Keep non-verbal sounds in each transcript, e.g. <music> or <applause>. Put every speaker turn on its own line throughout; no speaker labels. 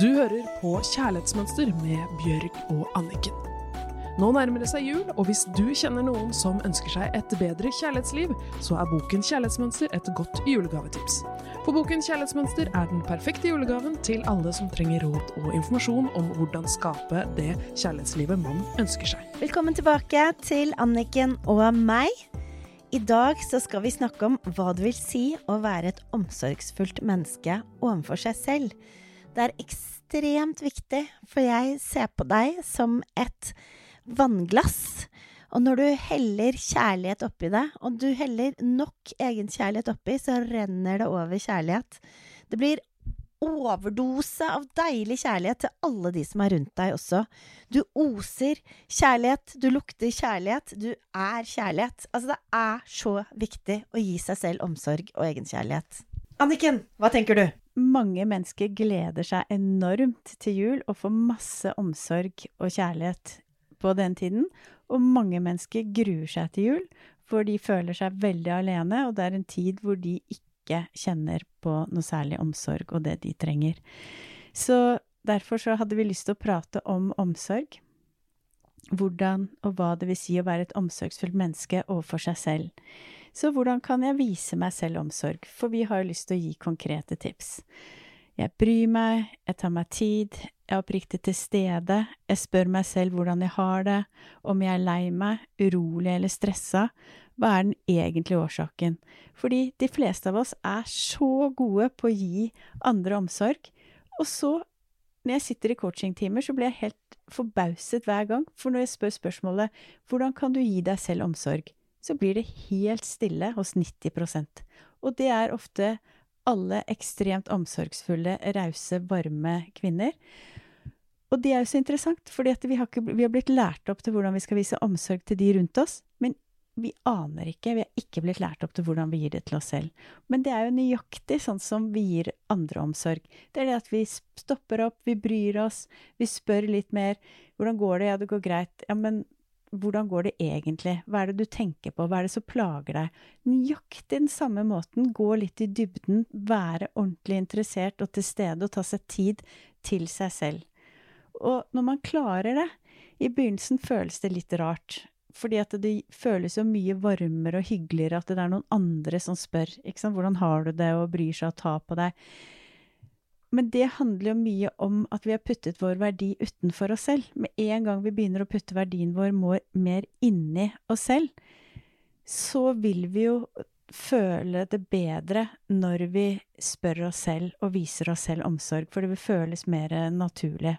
Du hører på Kjærlighetsmønster med Bjørg og Anniken. Nå nærmer det seg jul, og hvis du kjenner noen som ønsker seg et bedre kjærlighetsliv, så er boken Kjærlighetsmønster et godt julegavetips. For boken Kjærlighetsmønster er den perfekte julegaven til alle som trenger råd og informasjon om hvordan skape det kjærlighetslivet man ønsker seg.
Velkommen tilbake til Anniken og meg. I dag så skal vi snakke om hva det vil si å være et omsorgsfullt menneske overfor seg selv. Det er ekstremt viktig, for jeg ser på deg som et vannglass. Og når du heller kjærlighet oppi det, og du heller nok egenkjærlighet oppi, så renner det over kjærlighet. Det blir overdose av deilig kjærlighet til alle de som er rundt deg også. Du oser kjærlighet, du lukter kjærlighet, du er kjærlighet. Altså, det er så viktig å gi seg selv omsorg og egenkjærlighet. Anniken, hva tenker du?
Mange mennesker gleder seg enormt til jul og får masse omsorg og kjærlighet på den tiden. Og mange mennesker gruer seg til jul, for de føler seg veldig alene, og det er en tid hvor de ikke kjenner på noe særlig omsorg og det de trenger. Så derfor så hadde vi lyst til å prate om omsorg. Hvordan og hva det vil si å være et omsorgsfullt menneske overfor seg selv. Så hvordan kan jeg vise meg selv omsorg, for vi har jo lyst til å gi konkrete tips. Jeg bryr meg, jeg tar meg tid, jeg er oppriktig til stede, jeg spør meg selv hvordan jeg har det, om jeg er lei meg, urolig eller stressa, hva er den egentlige årsaken? Fordi de fleste av oss er så gode på å gi andre omsorg, og så, når jeg sitter i coachingtimer, så blir jeg helt forbauset hver gang, for når jeg spør spørsmålet hvordan kan du gi deg selv omsorg, så blir det helt stille hos 90% Og det er ofte alle ekstremt omsorgsfulle, rause, varme kvinner. Og det er jo så interessant, for vi, vi, har blitt lært opp til hvordan vi skal vise omsorg til de rundt oss, men vi aner ikke, vi har ikke blitt lært opp til hvordan vi gir det til oss selv. Men det er jo nøyaktig sånn som vi gir andre omsorg. Det er det at vi stopper opp, vi bryr oss, vi spør litt mer. Hvordan går det? Ja, det går greit. Ja, men hvordan går det egentlig? Hva er det du tenker på? Hva er det som plager deg? Nøyaktig den samme måten, gå litt i dybden, være ordentlig interessert og til stede og ta seg tid til seg selv. Og når man klarer det I begynnelsen føles det litt rart. Fordi at det føles jo mye varmere og hyggeligere at det er noen andre som spør. ikke sant? 'Hvordan har du det?' og bryr seg og tar på deg. Men det handler jo mye om at vi har puttet vår verdi utenfor oss selv. Med en gang vi begynner å putte verdien vår mer inni oss selv, så vil vi jo føle det bedre når vi spør oss selv og viser oss selv omsorg, for det vil føles mer naturlig.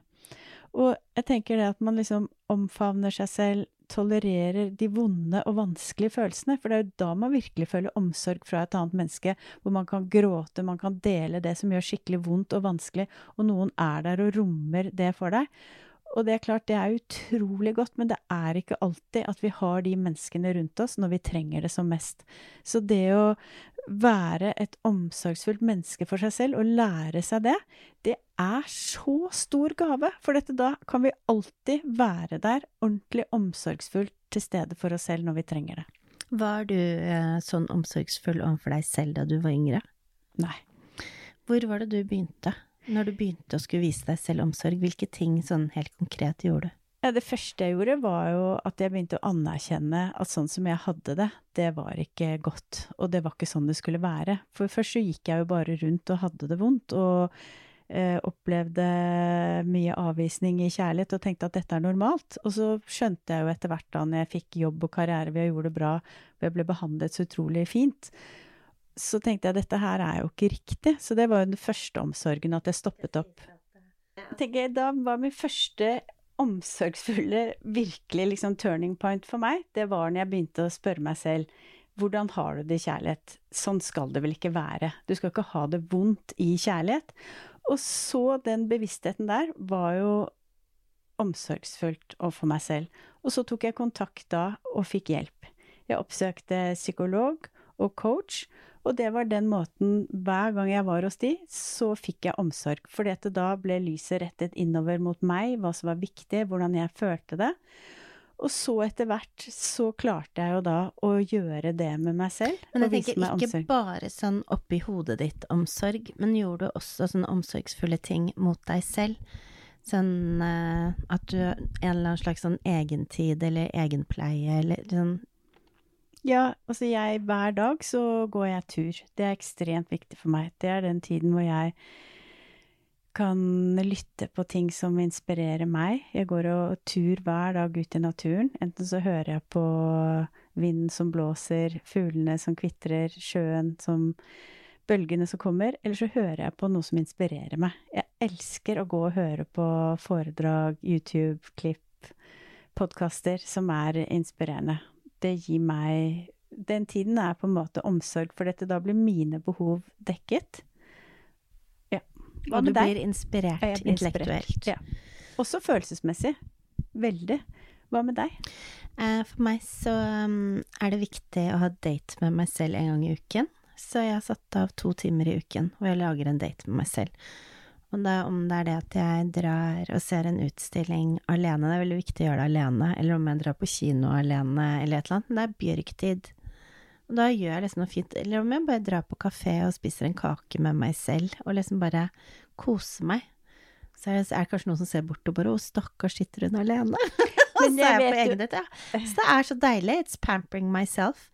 Og jeg tenker det at man liksom omfavner seg selv, tolererer de vonde og vanskelige følelsene. For det er jo da man virkelig føler omsorg fra et annet menneske, hvor man kan gråte, man kan dele det som gjør skikkelig vondt og vanskelig, og noen er der og rommer det for deg. Og det er klart, det er utrolig godt, men det er ikke alltid at vi har de menneskene rundt oss når vi trenger det som mest. Så det å være et omsorgsfullt menneske for seg selv og lære seg det, det er så stor gave. For dette da kan vi alltid være der ordentlig omsorgsfullt til stede for oss selv når vi trenger det.
Var du eh, sånn omsorgsfull overfor deg selv da du var yngre?
Nei.
Hvor var det du begynte? Når du begynte å skulle vise deg selv omsorg, hvilke ting sånn helt konkret gjorde du?
Det første jeg gjorde, var jo at jeg begynte å anerkjenne at sånn som jeg hadde det, det var ikke godt, og det var ikke sånn det skulle være. For først så gikk jeg jo bare rundt og hadde det vondt, og eh, opplevde mye avvisning i kjærlighet og tenkte at dette er normalt. Og så skjønte jeg jo etter hvert da når jeg fikk jobb og karriere ved jeg gjorde det bra, og jeg ble behandlet så utrolig fint, så tenkte jeg dette her er jo ikke riktig. Så det var jo den første omsorgen, at jeg stoppet opp. Jeg tenker, da var min første omsorgsfulle, virkelig liksom turning point for meg, det var når jeg begynte å spørre meg selv hvordan har du det i kjærlighet? Sånn skal det vel ikke være. Du skal ikke ha det vondt i kjærlighet. Og så den bevisstheten der var jo omsorgsfullt overfor meg selv. Og så tok jeg kontakt da og fikk hjelp. Jeg oppsøkte psykolog og coach, og det var den måten hver gang jeg var hos de, så fikk jeg omsorg. For da ble lyset rettet innover mot meg, hva som var viktig, hvordan jeg følte det. Og så etter hvert så klarte jeg jo da å gjøre det med meg selv.
Men jeg tenker ikke
omsorg.
bare sånn oppi hodet ditt omsorg, men gjorde du også sånne omsorgsfulle ting mot deg selv? Sånn uh, at du En eller annen slags sånn egentid eller egenpleie eller sånn
Ja, altså jeg Hver dag så går jeg tur. Det er ekstremt viktig for meg. Det er den tiden hvor jeg kan lytte på ting som inspirerer meg. Jeg går og tur hver dag ut i naturen. Enten så hører jeg på vinden som blåser, fuglene som kvitrer, sjøen som Bølgene som kommer, eller så hører jeg på noe som inspirerer meg. Jeg elsker å gå og høre på foredrag, YouTube-klipp, podkaster som er inspirerende. Det gir meg Den tiden er på en måte omsorg for dette. Da blir mine behov dekket. Ja. Hva
Og du
deg?
blir inspirert
Ja, blir inspirert.
intellektuelt.
Ja. Også følelsesmessig. Veldig. Hva med deg?
Eh, For meg så um, er det viktig å ha date med meg selv en gang i uken. Så jeg har satt av to timer i uken hvor jeg lager en date med meg selv. Og det, om det er det at jeg drar og ser en utstilling alene, det er veldig viktig å gjøre det alene, eller om jeg drar på kino alene, eller et eller annet, men det er bjørktid. Og da gjør jeg liksom noe fint, eller om jeg bare drar på kafé og spiser en kake med meg selv, og liksom bare koser meg. Så er det, er det kanskje noen som ser bort og bare 'Å, stakkars, sitter hun alene?' <laughs> <laughs>
Men
så er jeg på
vet jo-
egen date, ja. Så det er så deilig. It's pampering myself.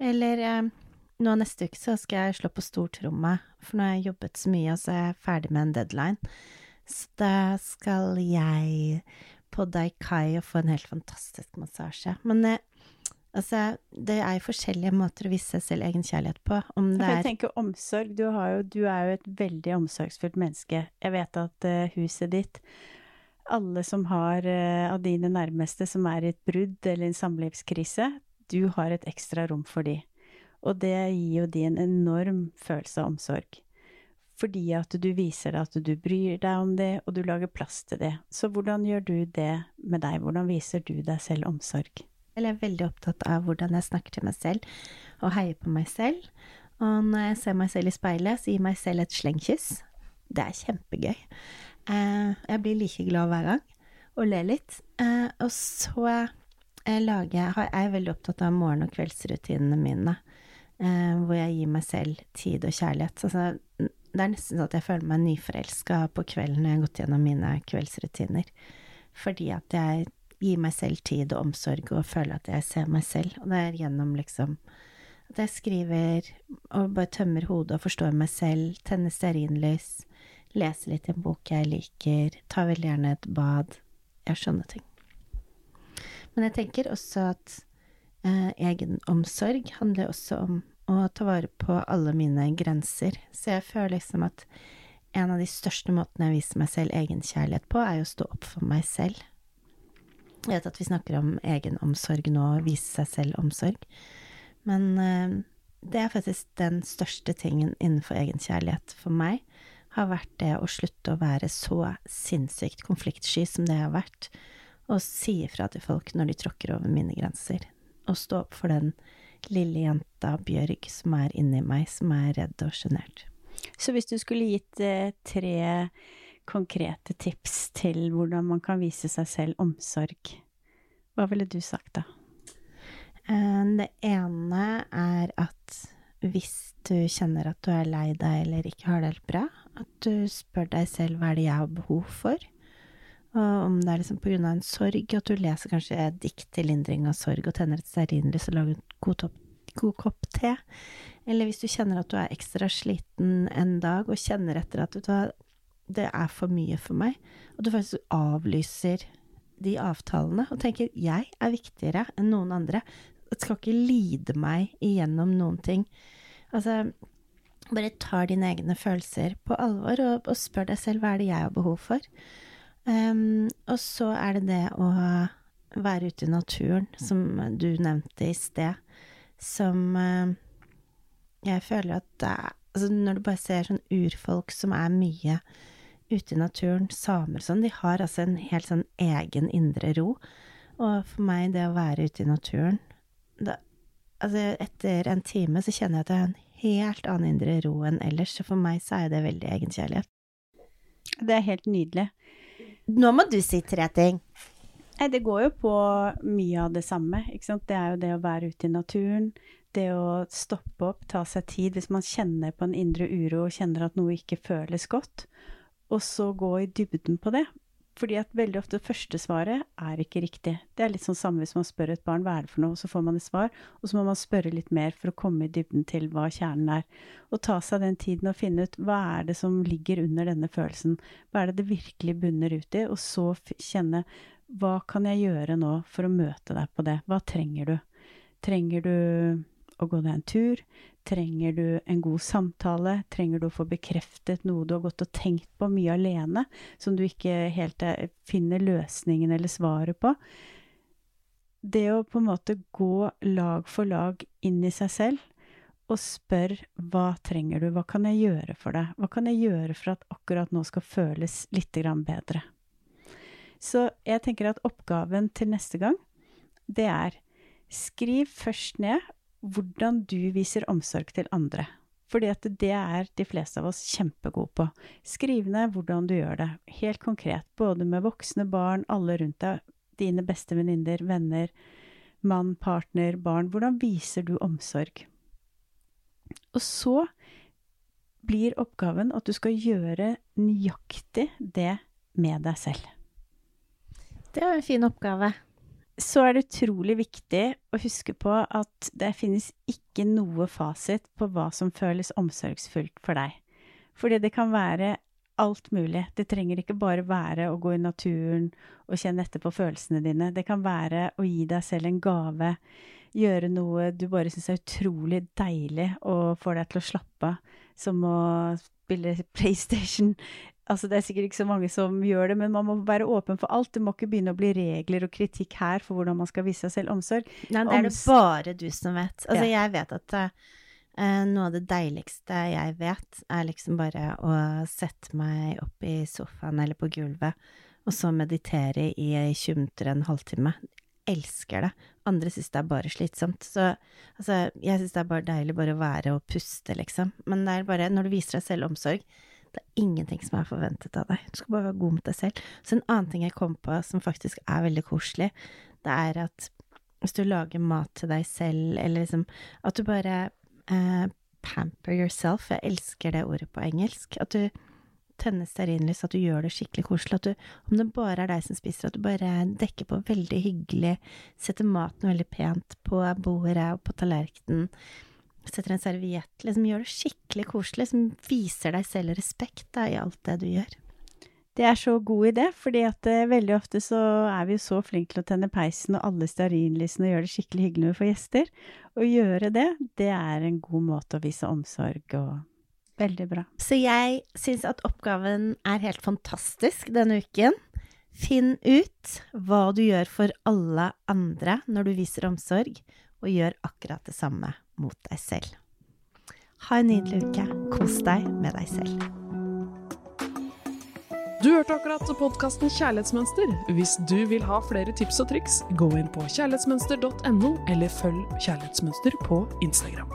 Eller eh, nå neste uke så skal jeg slå på stortromma, for nå har jeg jobbet så mye, og så er jeg ferdig med en deadline. Så da skal jeg på Daikai og få en helt fantastisk massasje. Men eh, altså, det er jo forskjellige måter å vise seg selv egenkjærlighet på. Om det
er jeg
er
tenker omsorg. Du, har jo, du er jo et veldig omsorgsfullt menneske. Jeg vet at eh, huset ditt Alle som har eh, av dine nærmeste som er i et brudd eller en samlivskrise, du har et ekstra rom for de. Og det gir jo de en enorm følelse av omsorg. Fordi at du viser deg at du bryr deg om det, og du lager plass til det. Så hvordan gjør du det med deg? Hvordan viser du deg selv omsorg?
Jeg er veldig opptatt av hvordan jeg snakker til meg selv, og heier på meg selv. Og når jeg ser meg selv i speilet, så gir meg selv et slengkyss. Det er kjempegøy. Eh, jeg blir like glad hver gang, og ler litt. Eh, og så eh, lager jeg Jeg er veldig opptatt av morgen- og kveldsrutinene mine, hvor jeg gir meg selv tid og kjærlighet. Altså, det er nesten sånn at jeg føler meg nyforelska på kvelden når jeg har gått gjennom mine kveldsrutiner. Fordi at jeg gir meg selv tid og omsorg og føler at jeg ser meg selv. Og det er gjennom liksom at jeg skriver og bare tømmer hodet og forstår meg selv, tenner stearinlys, leser litt i en bok jeg liker, tar veldig gjerne et bad. Ja, sånne ting. Men jeg tenker også at eh, egenomsorg handler også om å ta vare på alle mine grenser. Så jeg føler liksom at en av de største måtene jeg viser meg selv egenkjærlighet på, er jo å stå opp for meg selv. Jeg vet at vi snakker om egenomsorg nå, vise seg selv omsorg. Men eh, det er faktisk den største tingen innenfor egenkjærlighet for meg, har vært det å slutte å være så sinnssykt konfliktsky som det jeg har vært, og si ifra til folk når de tråkker over mine grenser. Og stå opp for den lille jenta Bjørg som er inni meg, som er redd og sjenert.
Så hvis du skulle gitt eh, tre konkrete tips til hvordan man kan vise seg selv omsorg, hva ville du sagt da?
Eh, Det ene er at hvis du kjenner at du er lei deg eller ikke har det helt bra, at du spør deg selv hva er det jeg har behov for. Og om det er liksom av en sorg, at du leser kanskje dikt til lindring av sorg og tenner et stearinlys og lager en god, topp, god kopp te. Eller hvis du kjenner at du er ekstra sliten en dag og kjenner etter at du det er for mye for meg, og du faktisk avlyser de avtalene og tenker jeg er viktigere enn noen andre. Det skal ikke lide meg igjennom noen ting. Altså, bare tar dine egne følelser på alvor, og, og spør deg selv hva er det jeg har behov for. Ehm, og så er det det å være ute i naturen, som du nevnte i sted, som uh, jeg føler at det er Altså, når du bare ser sånn urfolk som er mye ute i naturen, samer sånn, de har altså en helt sånn egen indre ro. Og for meg, det å være ute i naturen da, Altså, etter en time så kjenner jeg at jeg har en helt annen indre ro enn ellers, så for meg så er det veldig egenkjærlighet.
Det er helt nydelig.
Nå må du si tre ting.
Nei, det går jo på mye av det samme. Det er jo det å være ute i naturen. Det å stoppe opp, ta seg tid hvis man kjenner på en indre uro og kjenner at noe ikke føles godt. Og så gå i dybden på det. Fordi at veldig ofte første svaret er ikke riktig. Det er litt sånn samme hvis man spør et barn hva er det for noe, og så får man et svar, og så må man spørre litt mer for å komme i dybden til hva kjernen er. Og ta seg den tiden og finne ut hva er det som ligger under denne følelsen. Hva er det det virkelig bunner ut i, og så kjenne hva kan jeg gjøre nå for å møte deg på det? Hva trenger du? Trenger du å gå deg en tur? Trenger du en god samtale? Trenger du å få bekreftet noe du har gått og tenkt på mye alene, som du ikke helt eh, finner løsningen eller svaret på? Det å på en måte gå lag for lag inn i seg selv og spør hva trenger du, hva kan jeg gjøre for deg, hva kan jeg gjøre for at akkurat nå skal føles litt bedre? Så jeg tenker at oppgaven til neste gang, det er skriv først ned hvordan du viser omsorg til andre. Fordi at det er de fleste av oss kjempegode på. Skriv ned hvordan du gjør det, helt konkret, både med voksne, barn, alle rundt deg, dine beste venninner, venner, mann, partner, barn. Hvordan viser du omsorg? Og så blir oppgaven at du skal gjøre nøyaktig det med deg selv.
Det var en fin oppgave
så er det utrolig viktig å huske på at det finnes ikke noe fasit på hva som føles omsorgsfullt for deg. Fordi det kan være alt mulig. Det trenger ikke bare være å gå i naturen og kjenne etter på følelsene dine. Det kan være å gi deg selv en gave, gjøre noe du bare syns er utrolig deilig og får deg til å slappe av, som å spille <laughs> PlayStation Altså, det er sikkert ikke så mange som gjør det, men man må være åpen for alt. Det må ikke begynne å bli regler og kritikk her for hvordan man skal vise seg selv omsorg.
Nei, det er det bare du som vet. Altså, ja. jeg vet at uh, noe av det deiligste jeg vet, er liksom bare å sette meg opp i sofaen eller på gulvet, og så meditere i 20 minutter, en halvtime. Elsker det. Andre syns det er bare slitsomt. Så altså, jeg syns det er bare deilig bare å være og puste, liksom. Men det er bare, når du viser deg selv omsorg, det er ingenting som er forventet av deg. Du skal bare være god mot deg selv. Så en annen ting jeg kom på som faktisk er veldig koselig, det er at hvis du lager mat til deg selv, eller liksom At du bare eh, pamper yourself. Jeg elsker det ordet på engelsk. At du tenner stearinlys, at du gjør det skikkelig koselig. At du, om det bare er deg som spiser, at du bare dekker på veldig hyggelig, setter maten veldig pent på bordet og på tallerkenen setter en serviett, liksom gjør det skikkelig koselig, som viser deg selv respekt da, i alt det du gjør.
Det er så god idé, fordi at uh, veldig ofte så er vi jo så flinke til å tenne peisen og alle stearinlysene og gjøre det skikkelig hyggelig når vi får gjester. Å gjøre det, det er en god måte å vise omsorg og Veldig bra.
Så jeg syns at oppgaven er helt fantastisk denne uken. Finn ut hva du gjør for alle andre når du viser omsorg, og gjør akkurat det samme mot deg selv. Ha en nydelig uke. Kos deg med deg selv.
Du hørte akkurat podkasten Kjærlighetsmønster. Hvis du vil ha flere tips og triks, gå inn på kjærlighetsmønster.no, eller følg Kjærlighetsmønster på Instagram.